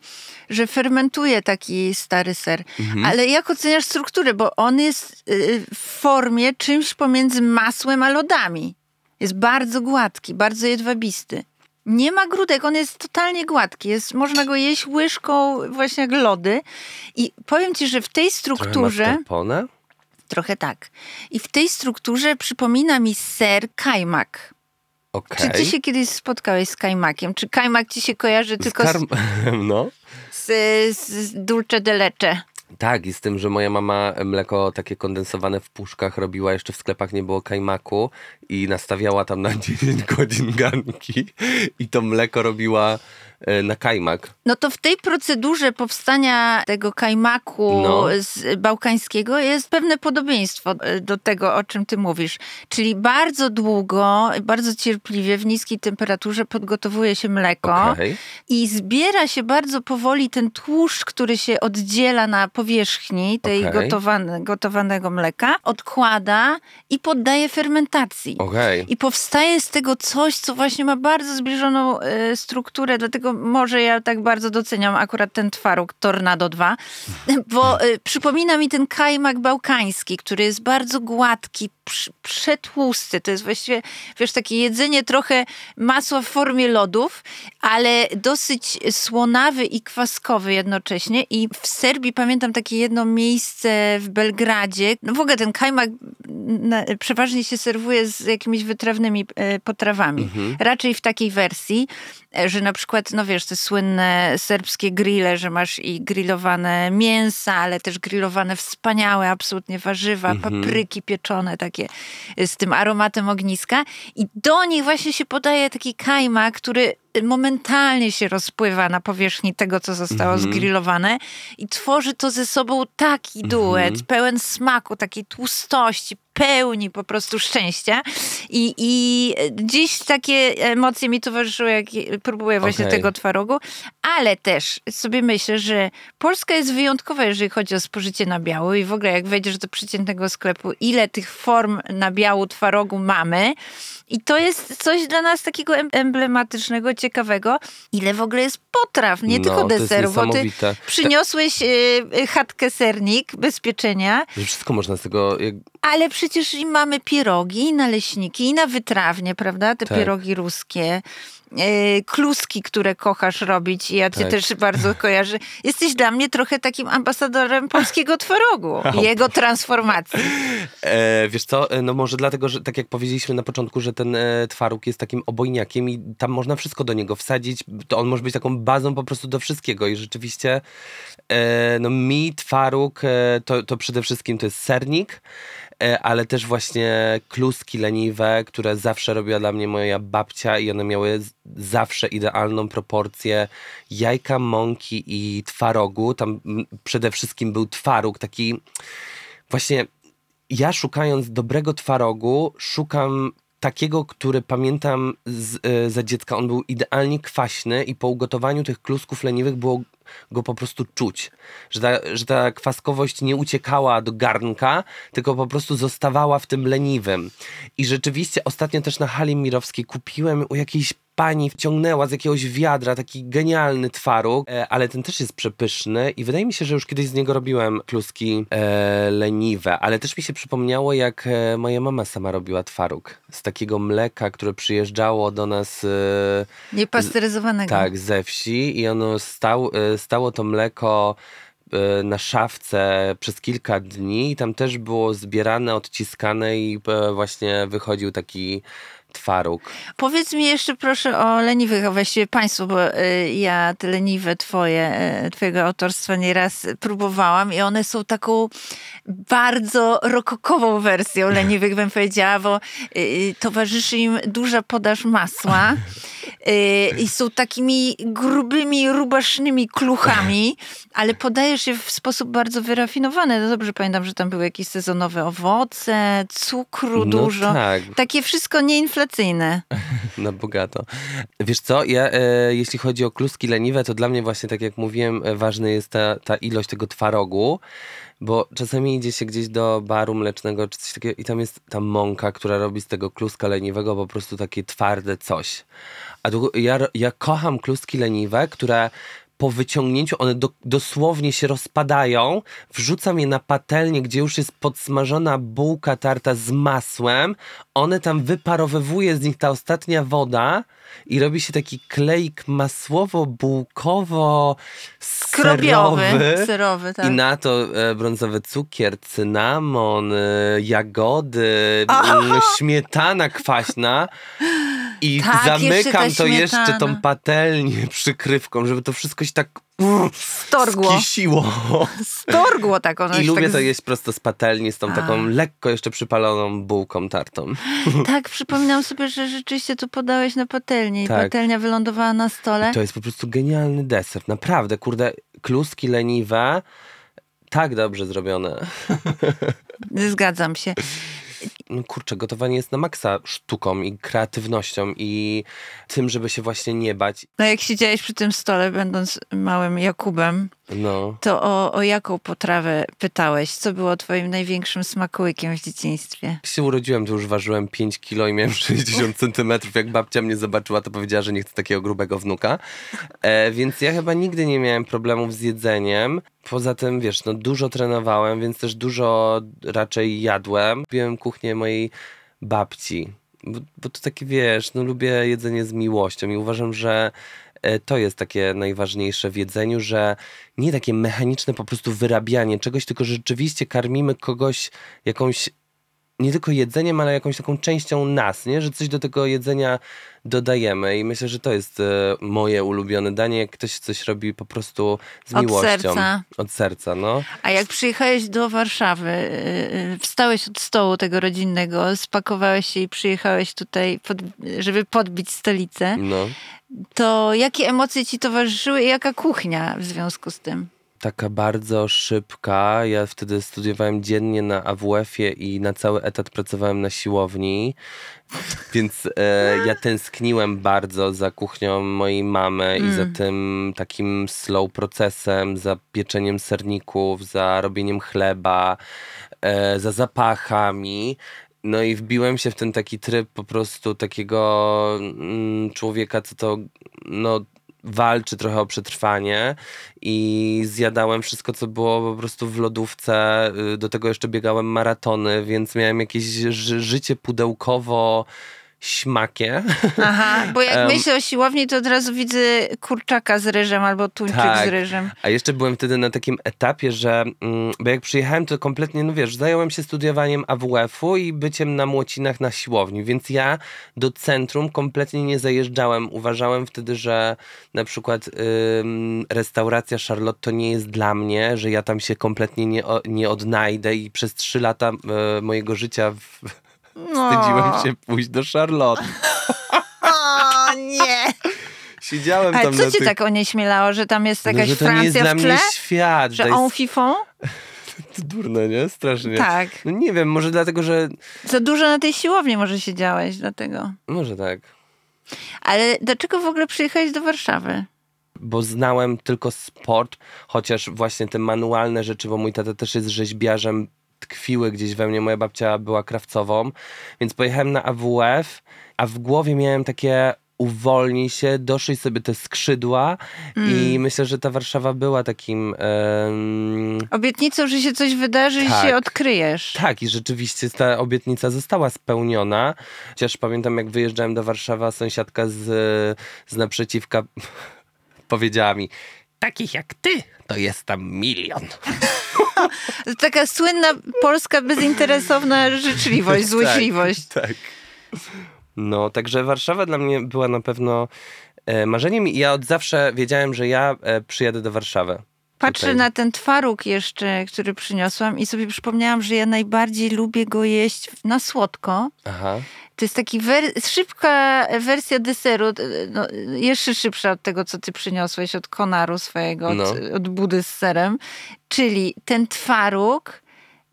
że fermentuje taki stary ser. Mhm. Ale jak oceniasz strukturę? Bo on jest y, w formie czymś pomiędzy masłem a lodami. Jest bardzo gładki, bardzo jedwabisty. Nie ma grudek, on jest totalnie gładki. Jest, można go jeść łyżką właśnie jak lody. I powiem ci, że w tej Trochę strukturze... mascarpone? Trochę tak. I w tej strukturze przypomina mi ser kajmak. Okej. Czy ty się kiedyś spotkałeś z kajmakiem? Czy kajmak ci się kojarzy tylko z, Karm- <laughs> no. z, z dulce de leche? Tak, i z tym, że moja mama mleko takie kondensowane w puszkach robiła, jeszcze w sklepach nie było kajmaku i nastawiała tam na <laughs> 10 godzin garnki i to mleko robiła na kajmak. No to w tej procedurze powstania tego kajmaku No. z bałkańskiego jest pewne podobieństwo e, do tego, o czym ty mówisz. Czyli bardzo długo, bardzo cierpliwie w niskiej temperaturze podgotowuje się mleko Okej. i zbiera się bardzo powoli ten tłuszcz, który się oddziela na powierzchni tej Okej. gotowane, gotowanego mleka, odkłada i poddaje fermentacji. Okej. I powstaje z tego coś, co właśnie ma bardzo zbliżoną e, strukturę, dlatego może ja tak bardzo doceniam akurat ten twaróg Tornado 2, bo e, przypomina mi ten kajmak bałkański, który jest bardzo gładki, przy- przetłusty. To jest właściwie, wiesz, takie jedzenie trochę masła w formie lodów, ale dosyć słonawy i kwaskowy jednocześnie. I w Serbii pamiętam takie jedno miejsce w Belgradzie. No w ogóle ten kajmak na, przeważnie się serwuje z jakimiś wytrawnymi e, potrawami. Raczej w takiej wersji, że na przykład, no wiesz, te słynne serbskie grille, że masz i grillowane mięsa, ale też grillowane wspaniałe absolutnie warzywa, papryki pieczone takie e, z tym aromatem ogniska. I do nich właśnie się podaje taki kajmak, który momentalnie się rozpływa na powierzchni tego, co zostało zgrillowane i tworzy to ze sobą taki duet, pełen smaku, takiej tłustości, pełni po prostu szczęścia. I, i dziś takie emocje mi towarzyszyły, jak próbuję właśnie Okej. tego twarogu, ale też sobie myślę, że Polska jest wyjątkowa, jeżeli chodzi o spożycie nabiału i w ogóle jak wejdziesz do przeciętnego sklepu, ile tych form nabiału twarogu mamy, i to jest coś dla nas takiego em- emblematycznego, ciekawego. Ile w ogóle jest potraw, nie No, tylko deserów, bo ty przyniosłeś y, chatkę sernik bez pieczenia, Że Wszystko można z tego... Ale przecież i mamy pierogi, i naleśniki, i na wytrawnie, prawda? Te Tak. pierogi ruskie. Y, Kluski, które kochasz robić i ja cię Tak. też bardzo <laughs> kojarzę. Jesteś dla mnie trochę takim ambasadorem polskiego twarogu <laughs> i jego transformacji. E, wiesz co, e, no może dlatego, że tak jak powiedzieliśmy na początku, że ten e, twaróg jest takim obojniakiem i tam można wszystko do niego wsadzić, to on może być taką bazą po prostu do wszystkiego i rzeczywiście e, no mi twaróg e, to, to przede wszystkim to jest sernik, e, ale też właśnie kluski leniwe, które zawsze robiła dla mnie moja babcia i one miały zawsze idealną proporcję jajka, mąki i twarogu. Tam przede wszystkim był twaróg, taki właśnie ja szukając dobrego twarogu, szukam takiego, który pamiętam z, e, za dziecka. On był idealnie kwaśny i po ugotowaniu tych klusków leniwych było go po prostu czuć. Że ta, że ta kwaskowość nie uciekała do garnka, tylko po prostu zostawała w tym leniwym. I rzeczywiście ostatnio też na hali mirowskiej kupiłem u jakiejś pani wciągnęła z jakiegoś wiadra taki genialny twaróg, e, ale ten też jest przepyszny i wydaje mi się, że już kiedyś z niego robiłem kluski e, leniwe, ale też mi się przypomniało, jak e, moja mama sama robiła twaróg z takiego mleka, które przyjeżdżało do nas e, Niepasteryzowanego. tak, ze wsi i ono stał, e, stało to mleko e, na szafce przez kilka dni i tam też było zbierane, odciskane i właśnie wychodził taki twaróg. Powiedz mi jeszcze proszę o leniwych, a właściwie państwu, bo y, ja te leniwe twoje, y, twojego autorstwa nieraz próbowałam i one są taką bardzo rokokową wersją leniwych, bym powiedziała, bo y, towarzyszy im duża podaż masła <laughs> i są takimi grubymi, rubasznymi kluchami, ale podajesz je w sposób bardzo wyrafinowany. No dobrze pamiętam, że tam były jakieś sezonowe owoce, cukru No dużo. tak. Takie wszystko nieinflacyjne. <laughs> Na bogato. Wiesz co, ja, e, jeśli chodzi o kluski leniwe, to dla mnie właśnie, tak jak mówiłem, e, ważny jest ta, ta ilość tego twarogu, bo czasami idzie się gdzieś do baru mlecznego czy coś takiego i tam jest ta mąka, która robi z tego kluska leniwego po prostu takie twarde coś. A długo, ja, ja kocham kluski leniwe, które po wyciągnięciu one do, dosłownie się rozpadają, wrzucam je na patelnię, gdzie już jest podsmażona bułka tarta z masłem, one tam wyparowywuje z nich ta ostatnia woda i robi się taki kleik masłowo-bułkowo Skrobiowy, serowy. serowy, tak. I na to e, brązowy cukier, cynamon, e, jagody, śmietana kwaśna. I Tak, jeszcze zamykam ta to jeszcze tą patelnię przykrywką, żeby to wszystko się tak Storgło. skisiło. Storgło tak ono I lubię tak to jeść prosto z patelni, z tą A. taką lekko jeszcze przypaloną bułką tartą. <laughs> Tak, przypominam sobie, że rzeczywiście tu podałeś na patelnię i Tak. patelnia wylądowała na stole. To jest po prostu genialny deser. Naprawdę, kurde, kluski leniwe, tak dobrze zrobione. <laughs> Zgadzam się. Kurczę, gotowanie jest na maksa sztuką i kreatywnością i tym, żeby się właśnie nie bać. No jak siedziałeś przy tym stole, będąc małym Jakubem, No. to o, o jaką potrawę pytałeś? Co było twoim największym smakołykiem w dzieciństwie? Jak się urodziłem, to już ważyłem 5 kilo i miałem 60 centymetrów. Jak babcia mnie zobaczyła, to powiedziała, że nie chce takiego grubego wnuka. E, więc ja chyba nigdy nie miałem problemów z jedzeniem. Poza tym, wiesz, no dużo trenowałem, więc też dużo raczej jadłem. Lubiłem kuchnię mojej babci. Bo, bo to takie, wiesz, no lubię jedzenie z miłością i uważam, że e, to jest takie najważniejsze w jedzeniu, że nie takie mechaniczne po prostu wyrabianie czegoś, tylko rzeczywiście karmimy kogoś jakąś nie tylko jedzeniem, ale jakąś taką częścią nas, nie? że coś do tego jedzenia dodajemy i myślę, że to jest e, moje ulubione danie, jak ktoś coś robi po prostu z Od miłością. serca. Od serca, no. A jak przyjechałeś do Warszawy, yy, wstałeś od stołu tego rodzinnego, spakowałeś się i przyjechałeś tutaj, pod, żeby podbić stolicę, no. to jakie emocje ci towarzyszyły i jaka kuchnia w związku z tym? Taka bardzo szybka. Ja wtedy studiowałem dziennie na AWF-ie i na cały etat pracowałem na siłowni. Więc e, ja tęskniłem bardzo za kuchnią mojej mamy i za tym takim slow procesem, za pieczeniem serników, za robieniem chleba, e, za zapachami. No i wbiłem się w ten taki tryb po prostu takiego mm, człowieka, co to no, walczy trochę o przetrwanie i zjadałem wszystko, co było po prostu w lodówce. Y, Do tego jeszcze biegałem maratony, więc miałem jakieś ży- życie pudełkowo śmakie. Aha, bo jak myślę o siłowni, to od razu widzę kurczaka z ryżem albo tuńczyk Tak. z ryżem. A jeszcze byłem wtedy na takim etapie, że mm, bo jak przyjechałem, to kompletnie, no wiesz, zająłem się studiowaniem AWF-u i byciem na młocinach na siłowni, więc ja do centrum kompletnie nie zajeżdżałem. Uważałem wtedy, że na przykład ym, restauracja Charlotte to nie jest dla mnie, że ja tam się kompletnie nie, nie odnajdę i przez trzy lata y, mojego życia w, wstydziłem się pójść do Charlotte. <laughs> O nie! Siedziałem Ale tam co na cię tych... tak onieśmielało, że tam jest no, jakaś że to nie jest Francja dla w mnie tle? świat. Że on fifon? <laughs> to durne, nie? Strasznie. Tak. No nie wiem, może dlatego, że... Za dużo na tej siłowni może siedziałeś, dlatego. Może tak. Ale dlaczego w ogóle przyjechałeś do Warszawy? Bo znałem tylko sport, chociaż właśnie te manualne rzeczy, bo mój tata też jest rzeźbiarzem, tkwiły gdzieś we mnie. Moja babcia była krawcową, więc pojechałem na AWF, a w głowie miałem takie uwolnij się, doszyj sobie te skrzydła i myślę, że ta Warszawa była takim... Obietnicą, że się coś wydarzy i Tak. się odkryjesz. Tak, i rzeczywiście ta obietnica została spełniona. Chociaż pamiętam, jak wyjeżdżałem do Warszawy, a sąsiadka z, z naprzeciwka <laughs> powiedziała mi: Takich jak ty, to jest tam milion. <laughs> <laughs> Taka słynna polska bezinteresowna życzliwość, złośliwość. Tak. No, także Warszawa dla mnie była na pewno e, marzeniem i ja od zawsze wiedziałem, że ja e, przyjadę do Warszawy. Patrzę Tutaj. na ten twaróg jeszcze, który przyniosłam i sobie przypomniałam, że ja najbardziej lubię go jeść na słodko. Aha. To jest taki wer- szybka wersja deseru, no, jeszcze szybsza od tego, co ty przyniosłeś od konaru swojego, od, No. od budy z serem. Czyli ten twaróg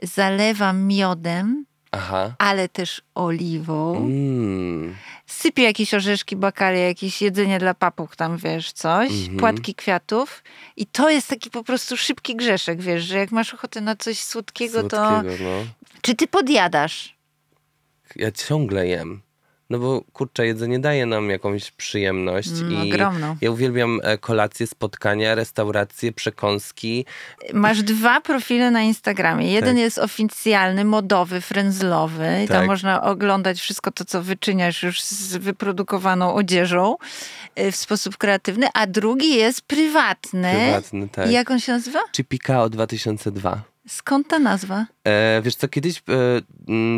zalewam miodem, Aha. ale też oliwą. Mm. Sypię jakieś orzeszki, bakalie, jakieś jedzenie dla papuch, tam wiesz, coś, Mhm. płatki kwiatów. I to jest taki po prostu szybki grzeszek, wiesz, że jak masz ochotę na coś słodkiego, to... Słodkiego, no. Czy ty podjadasz? Ja ciągle jem. No bo kurczę, jedzenie daje nam jakąś przyjemność Mm, i ogromną. ja uwielbiam e, kolacje, spotkania, restauracje, przekąski. Masz dwa profile na Instagramie. Jeden Tak. jest oficjalny, modowy, frędzlowy. I tam Tak. można oglądać wszystko to, co wyczyniasz już z wyprodukowaną odzieżą y, w sposób kreatywny. A drugi jest prywatny. Prywatny, tak. I jak on się nazywa? Chipikao 2002. Skąd ta nazwa? E, wiesz co, kiedyś e,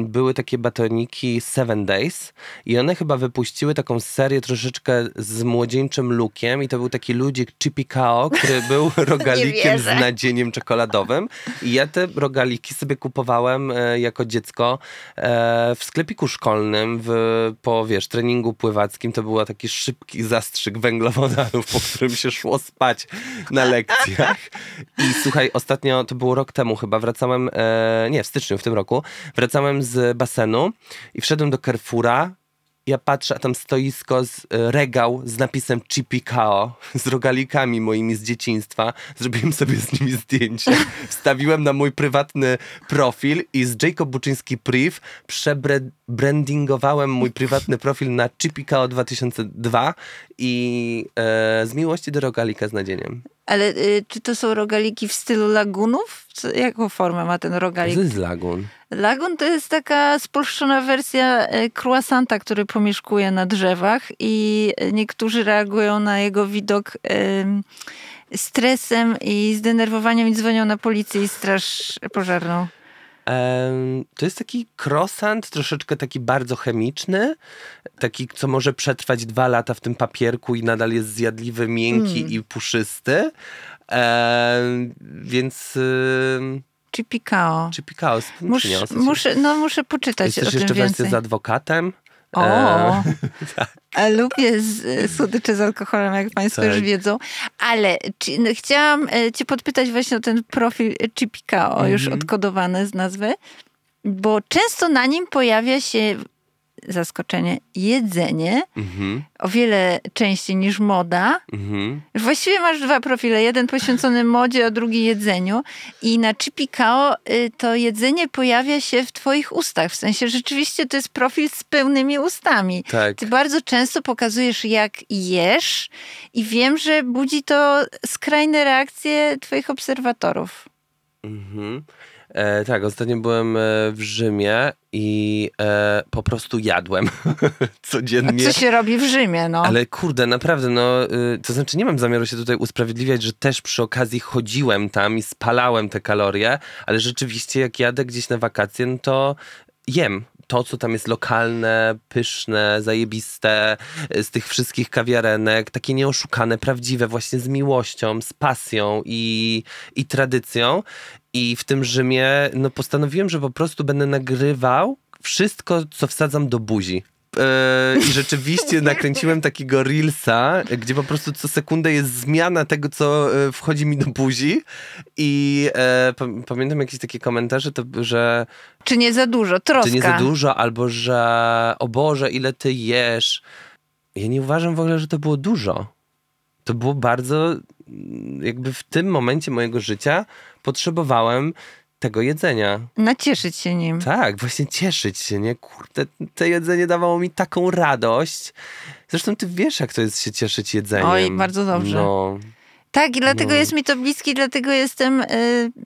były takie batoniki Seven Days i one chyba wypuściły taką serię troszeczkę z młodzieńczym lookiem i to był taki ludzik Chipikao, który <laughs> był rogalikiem z nadzieniem czekoladowym i ja te rogaliki sobie kupowałem e, jako dziecko w sklepiku szkolnym w, po, wiesz, treningu pływackim. To był taki szybki zastrzyk węglowodanów, po którym się szło spać na lekcjach. I słuchaj, ostatnio, to było rok temu chyba, wracałem, nie, w styczniu w tym roku, wracałem z basenu i wszedłem do Carrefoura. Ja patrzę, a tam stoisko, z, e, regał z napisem Chipikao, z rogalikami moimi z dzieciństwa. Zrobiłem sobie z nimi zdjęcie. <laughs> Wstawiłem na mój prywatny profil i z Jacob Buczyński Priv przebrandingowałem mój prywatny profil na Chipikao 2002 i e, z miłości do rogalika z nadzieniem. Ale y, czy to są rogaliki w stylu lagunów? Co, jaką formę ma ten rogalik? To jest lagun. Lagun to jest taka spolszczona wersja e, croissanta, który pomieszkuje na drzewach i niektórzy reagują na jego widok em, stresem i zdenerwowaniem i dzwonią na policję i straż pożarną. To jest taki croissant, troszeczkę taki bardzo chemiczny, taki, co może przetrwać dwa lata w tym papierku i nadal jest zjadliwy, miękki Mm. i puszysty. Em, więc ym, Czy pikao? czy pikao Mus, przyniosę ci. muszę, no muszę poczytać Jest o też tym jeszcze wersja więcej. z adwokatem. O, E, a <laughs> lubię z, słodycze z alkoholem, jak Państwo Tak. już wiedzą. Ale czy, no, chciałam e, Cię podpytać właśnie o ten profil Chipikao, już Mhm. odkodowany z nazwy, bo często na nim pojawia się zaskoczenie jedzenie, mhm, o wiele częściej niż moda. mhm. Właściwie masz dwa profile, jeden poświęcony modzie, a drugi jedzeniu. I na Chipikao y, to jedzenie pojawia się w twoich ustach. W sensie rzeczywiście to jest profil z pełnymi ustami. Tak. Ty bardzo często pokazujesz, jak jesz i wiem, że budzi to skrajne reakcje twoich obserwatorów. Mhm. E, tak, ostatnio byłem e, w Rzymie i e, po prostu jadłem <laughs> A codziennie. co się robi w Rzymie, no? Ale kurde, naprawdę, no, y, to znaczy nie mam zamiaru się tutaj usprawiedliwiać, że też przy okazji chodziłem tam i spalałem te kalorie, ale rzeczywiście jak jadę gdzieś na wakacje, no to jem to, co tam jest lokalne, pyszne, zajebiste, z tych wszystkich kawiarenek, takie nieoszukane, prawdziwe, właśnie z miłością, z pasją i, i tradycją. I w tym Rzymie, no postanowiłem, że po prostu będę nagrywał wszystko, co wsadzam do buzi. E, I rzeczywiście <laughs> nakręciłem takiego reelsa, gdzie po prostu co sekundę jest zmiana tego, co e, wchodzi mi do buzi. I e, pa- pamiętam jakieś takie komentarze, to, że Czy nie za dużo? Troska. czy nie za dużo, albo że o Boże, ile ty jesz. Ja nie uważam w ogóle, że to było dużo. To było bardzo, jakby w tym momencie mojego życia potrzebowałem tego jedzenia. Nacieszyć się nim. Tak, właśnie cieszyć się, nie? Kurde, to jedzenie dawało mi taką radość. Zresztą ty wiesz, jak to jest się cieszyć jedzeniem. Oj, bardzo dobrze. No, Tak, i dlatego No. jest mi to bliskie, dlatego jestem y,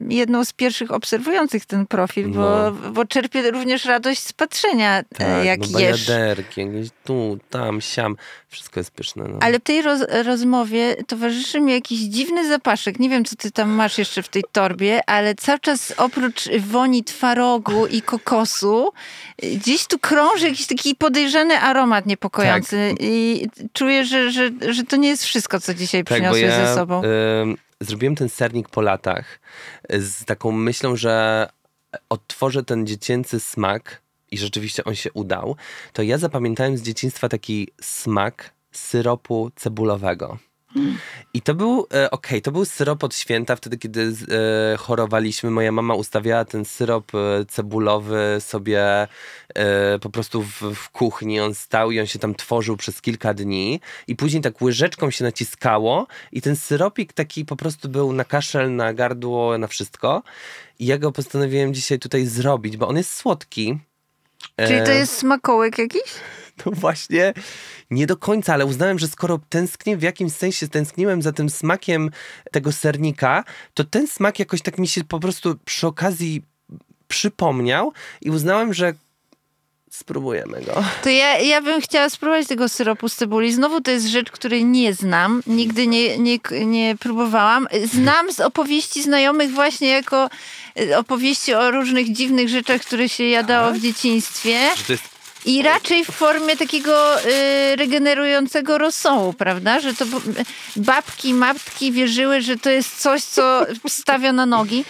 jedną z pierwszych obserwujących ten profil, bo, No. bo czerpię również radość z patrzenia, Tak, e, jak bo jesz. bajaderki, jakieś tu, tam, siam. Wszystko jest pyszne. No. Ale w tej roz, rozmowie towarzyszy mi jakiś dziwny zapaszek. Nie wiem, co ty tam masz jeszcze w tej torbie, ale cały czas oprócz woni twarogu i kokosu, y, gdzieś tu krąży jakiś taki podejrzany aromat niepokojący. Tak. I czuję, że, że, że to nie jest wszystko, co dzisiaj Tak, przyniosłeś ja ze sobą. Zrobiłem ten sernik po latach y, z taką myślą, że odtworzę ten dziecięcy smak i rzeczywiście on się udał. To ja zapamiętałem z dzieciństwa taki smak syropu cebulowego. I to był, e, okej, to był syrop od święta, wtedy kiedy e, chorowaliśmy. Moja mama ustawiała ten syrop e, cebulowy sobie e, po prostu w, w kuchni. On stał i on się tam tworzył przez kilka dni. I później tak łyżeczką się naciskało i ten syropik taki po prostu był na kaszel, na gardło, na wszystko. I ja go postanowiłem dzisiaj tutaj zrobić, bo on jest słodki. Czyli to E, jest smakołek jakiś? <laughs> no właśnie, nie do końca, ale uznałem, że skoro tęsknię, w jakimś sensie tęskniłem za tym smakiem tego sernika, to ten smak jakoś tak mi się po prostu przy okazji przypomniał i uznałem, że spróbujemy go. To ja, ja bym chciała spróbować tego syropu z cebuli. Znowu to jest rzecz, której nie znam. Nigdy nie, nie, nie próbowałam. Znam z opowieści znajomych właśnie jako y, opowieści o różnych dziwnych rzeczach, które się jadało w dzieciństwie. Że to jest I raczej w formie takiego y, regenerującego rosołu, prawda? Że to babki, matki wierzyły, że to jest coś, co stawia na nogi.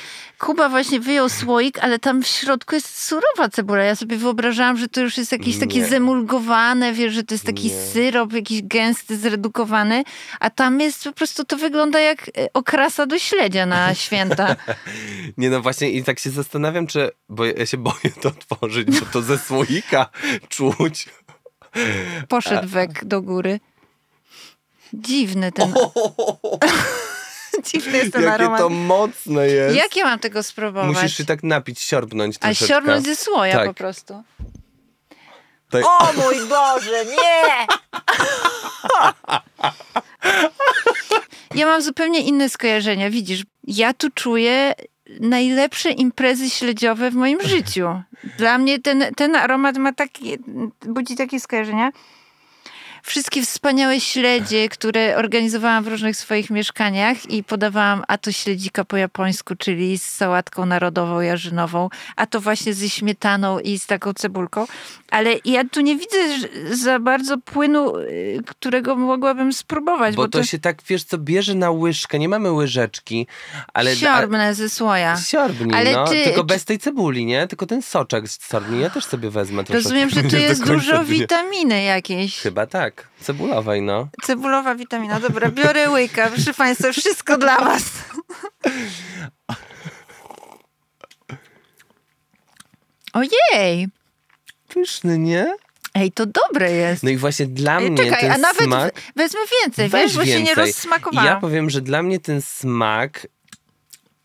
Kuba właśnie wyjął słoik, ale tam w środku jest surowa cebula. Ja sobie wyobrażałam, że to już jest jakieś takie Nie. zemulgowane, wiesz, że to jest taki Nie. syrop jakiś gęsty, zredukowany, a tam jest po prostu, to wygląda jak y, okrasa do śledzia na święta. <laughs> Nie no właśnie i tak się zastanawiam, czy, bo ja się boję to otworzyć, bo to ze słoika czuć. Poszedł wek do góry. Dziwny ten... <laughs> Dziwny jest ten Jakie aromat. to mocne jest. Jak ja mam tego spróbować? Musisz się tak napić, siorbnąć A troszeczkę. siorbnąć ze słoja Tak. po prostu. Tak. O mój Boże, nie! <laughs> Ja mam zupełnie inne skojarzenia. Widzisz, ja tu czuję najlepsze imprezy śledziowe w moim życiu. Dla mnie ten, ten aromat ma takie, budzi takie skojarzenia. Wszystkie wspaniałe śledzie, które organizowałam w różnych swoich mieszkaniach i podawałam a to śledzika po japońsku, czyli z sałatką narodową jarzynową, a to właśnie ze śmietaną i z taką cebulką. Ale ja tu nie widzę za bardzo płynu, y, którego mogłabym spróbować, Bo, bo, to, się tak, wiesz co, bierze na łyżkę, nie mamy łyżeczki, ale... siorbnę ze słoja. Siorbnij, Ale no, ty- tylko czy- bez tej cebuli, nie? Tylko ten soczek z siorbnij, ja też sobie wezmę troszeczkę. Rozumiem, że tu <laughs> jest dużo witaminy jakiejś. Chyba tak, cebulowej, no. Cebulowa witamina. Dobra, biorę łyka. Proszę Państwa, wszystko dla Was. Ojej! Pyszny, nie? Ej, to dobre jest. No i właśnie dla Ej, mnie Czekaj, ten a nawet smak... wezmę więcej, Weź wiesz, bo się nie więcej. rozsmakowałam. Ja powiem, że dla mnie ten smak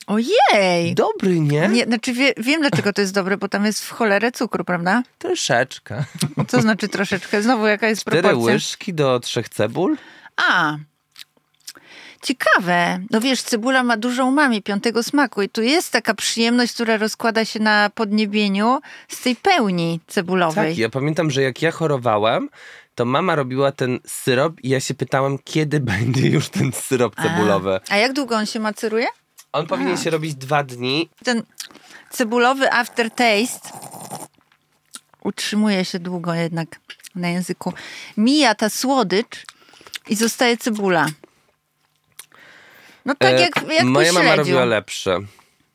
Ojej! dobry, nie? Nie, znaczy wie, wiem, dlaczego to jest dobre, bo tam jest w cholerę cukru, prawda? Troszeczkę. Co znaczy troszeczkę? Znowu jaka jest Cztery proporcja? łyżki do trzech cebul. A, ciekawe. No wiesz, cebula ma dużo umami, piątego smaku i tu jest taka przyjemność, która rozkłada się na podniebieniu z tej pełni cebulowej. Tak, ja pamiętam, że jak ja chorowałem, to mama robiła ten syrop i ja się pytałem, kiedy <laughs> będzie już ten syrop cebulowy. A jak długo on się maceruje? On powinien się robić dwa dni. Ten cebulowy aftertaste utrzymuje się długo jednak na języku. Mija ta słodycz i zostaje cebula. No tak E, jak, jak Moja mama robiła lepsze.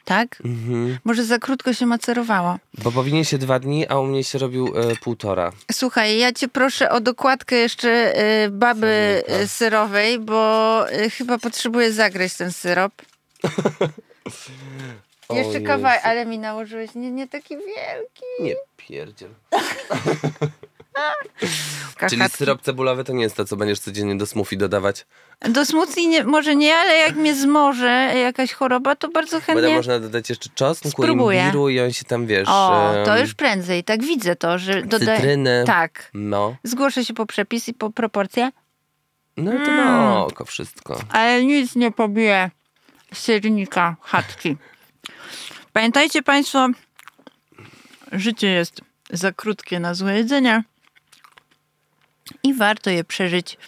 Tak? Mhm. Może za krótko się macerowało. Bo powinien się dwa dni, a u mnie się robił e, półtora. Słuchaj, ja cię proszę o dokładkę jeszcze y, baby y, syrowej, bo y, chyba potrzebuję zagryźć ten syrop. Jeszcze kawałek, ale mi nałożyłeś nie, nie taki wielki. Nie pierdziel. <laughs> Czyli syrop cebulowy to nie jest to, co będziesz codziennie do smoothie dodawać. Do smoothie nie, może nie, ale jak mnie zmoże jakaś choroba, to bardzo Będę chętnie. można dodać jeszcze czosnku, Spróbuję. imbiru i on się tam, wiesz... O, to już prędzej, tak widzę to, że dodaję. Cytryny. Tak. No. Zgłoszę się po przepis i po proporcje. No to na oko wszystko. Ale nic nie pobije sernika chatki. Pamiętajcie Państwo, życie jest za krótkie na złe jedzenie i warto je przeżyć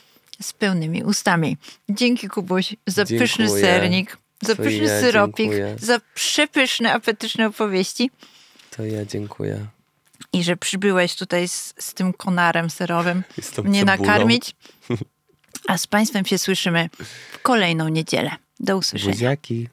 z pełnymi ustami. Dzięki Kubuś za Dziękuję. pyszny sernik, za To pyszny ja syropik, dziękuję. za przepyszne, apetyczne opowieści To ja dziękuję. i że przybyłeś tutaj z, z tym konarem serowym mnie cebulą. nakarmić. <laughs> A z Państwem się słyszymy w kolejną niedzielę. Do usłyszenia. Buziaki.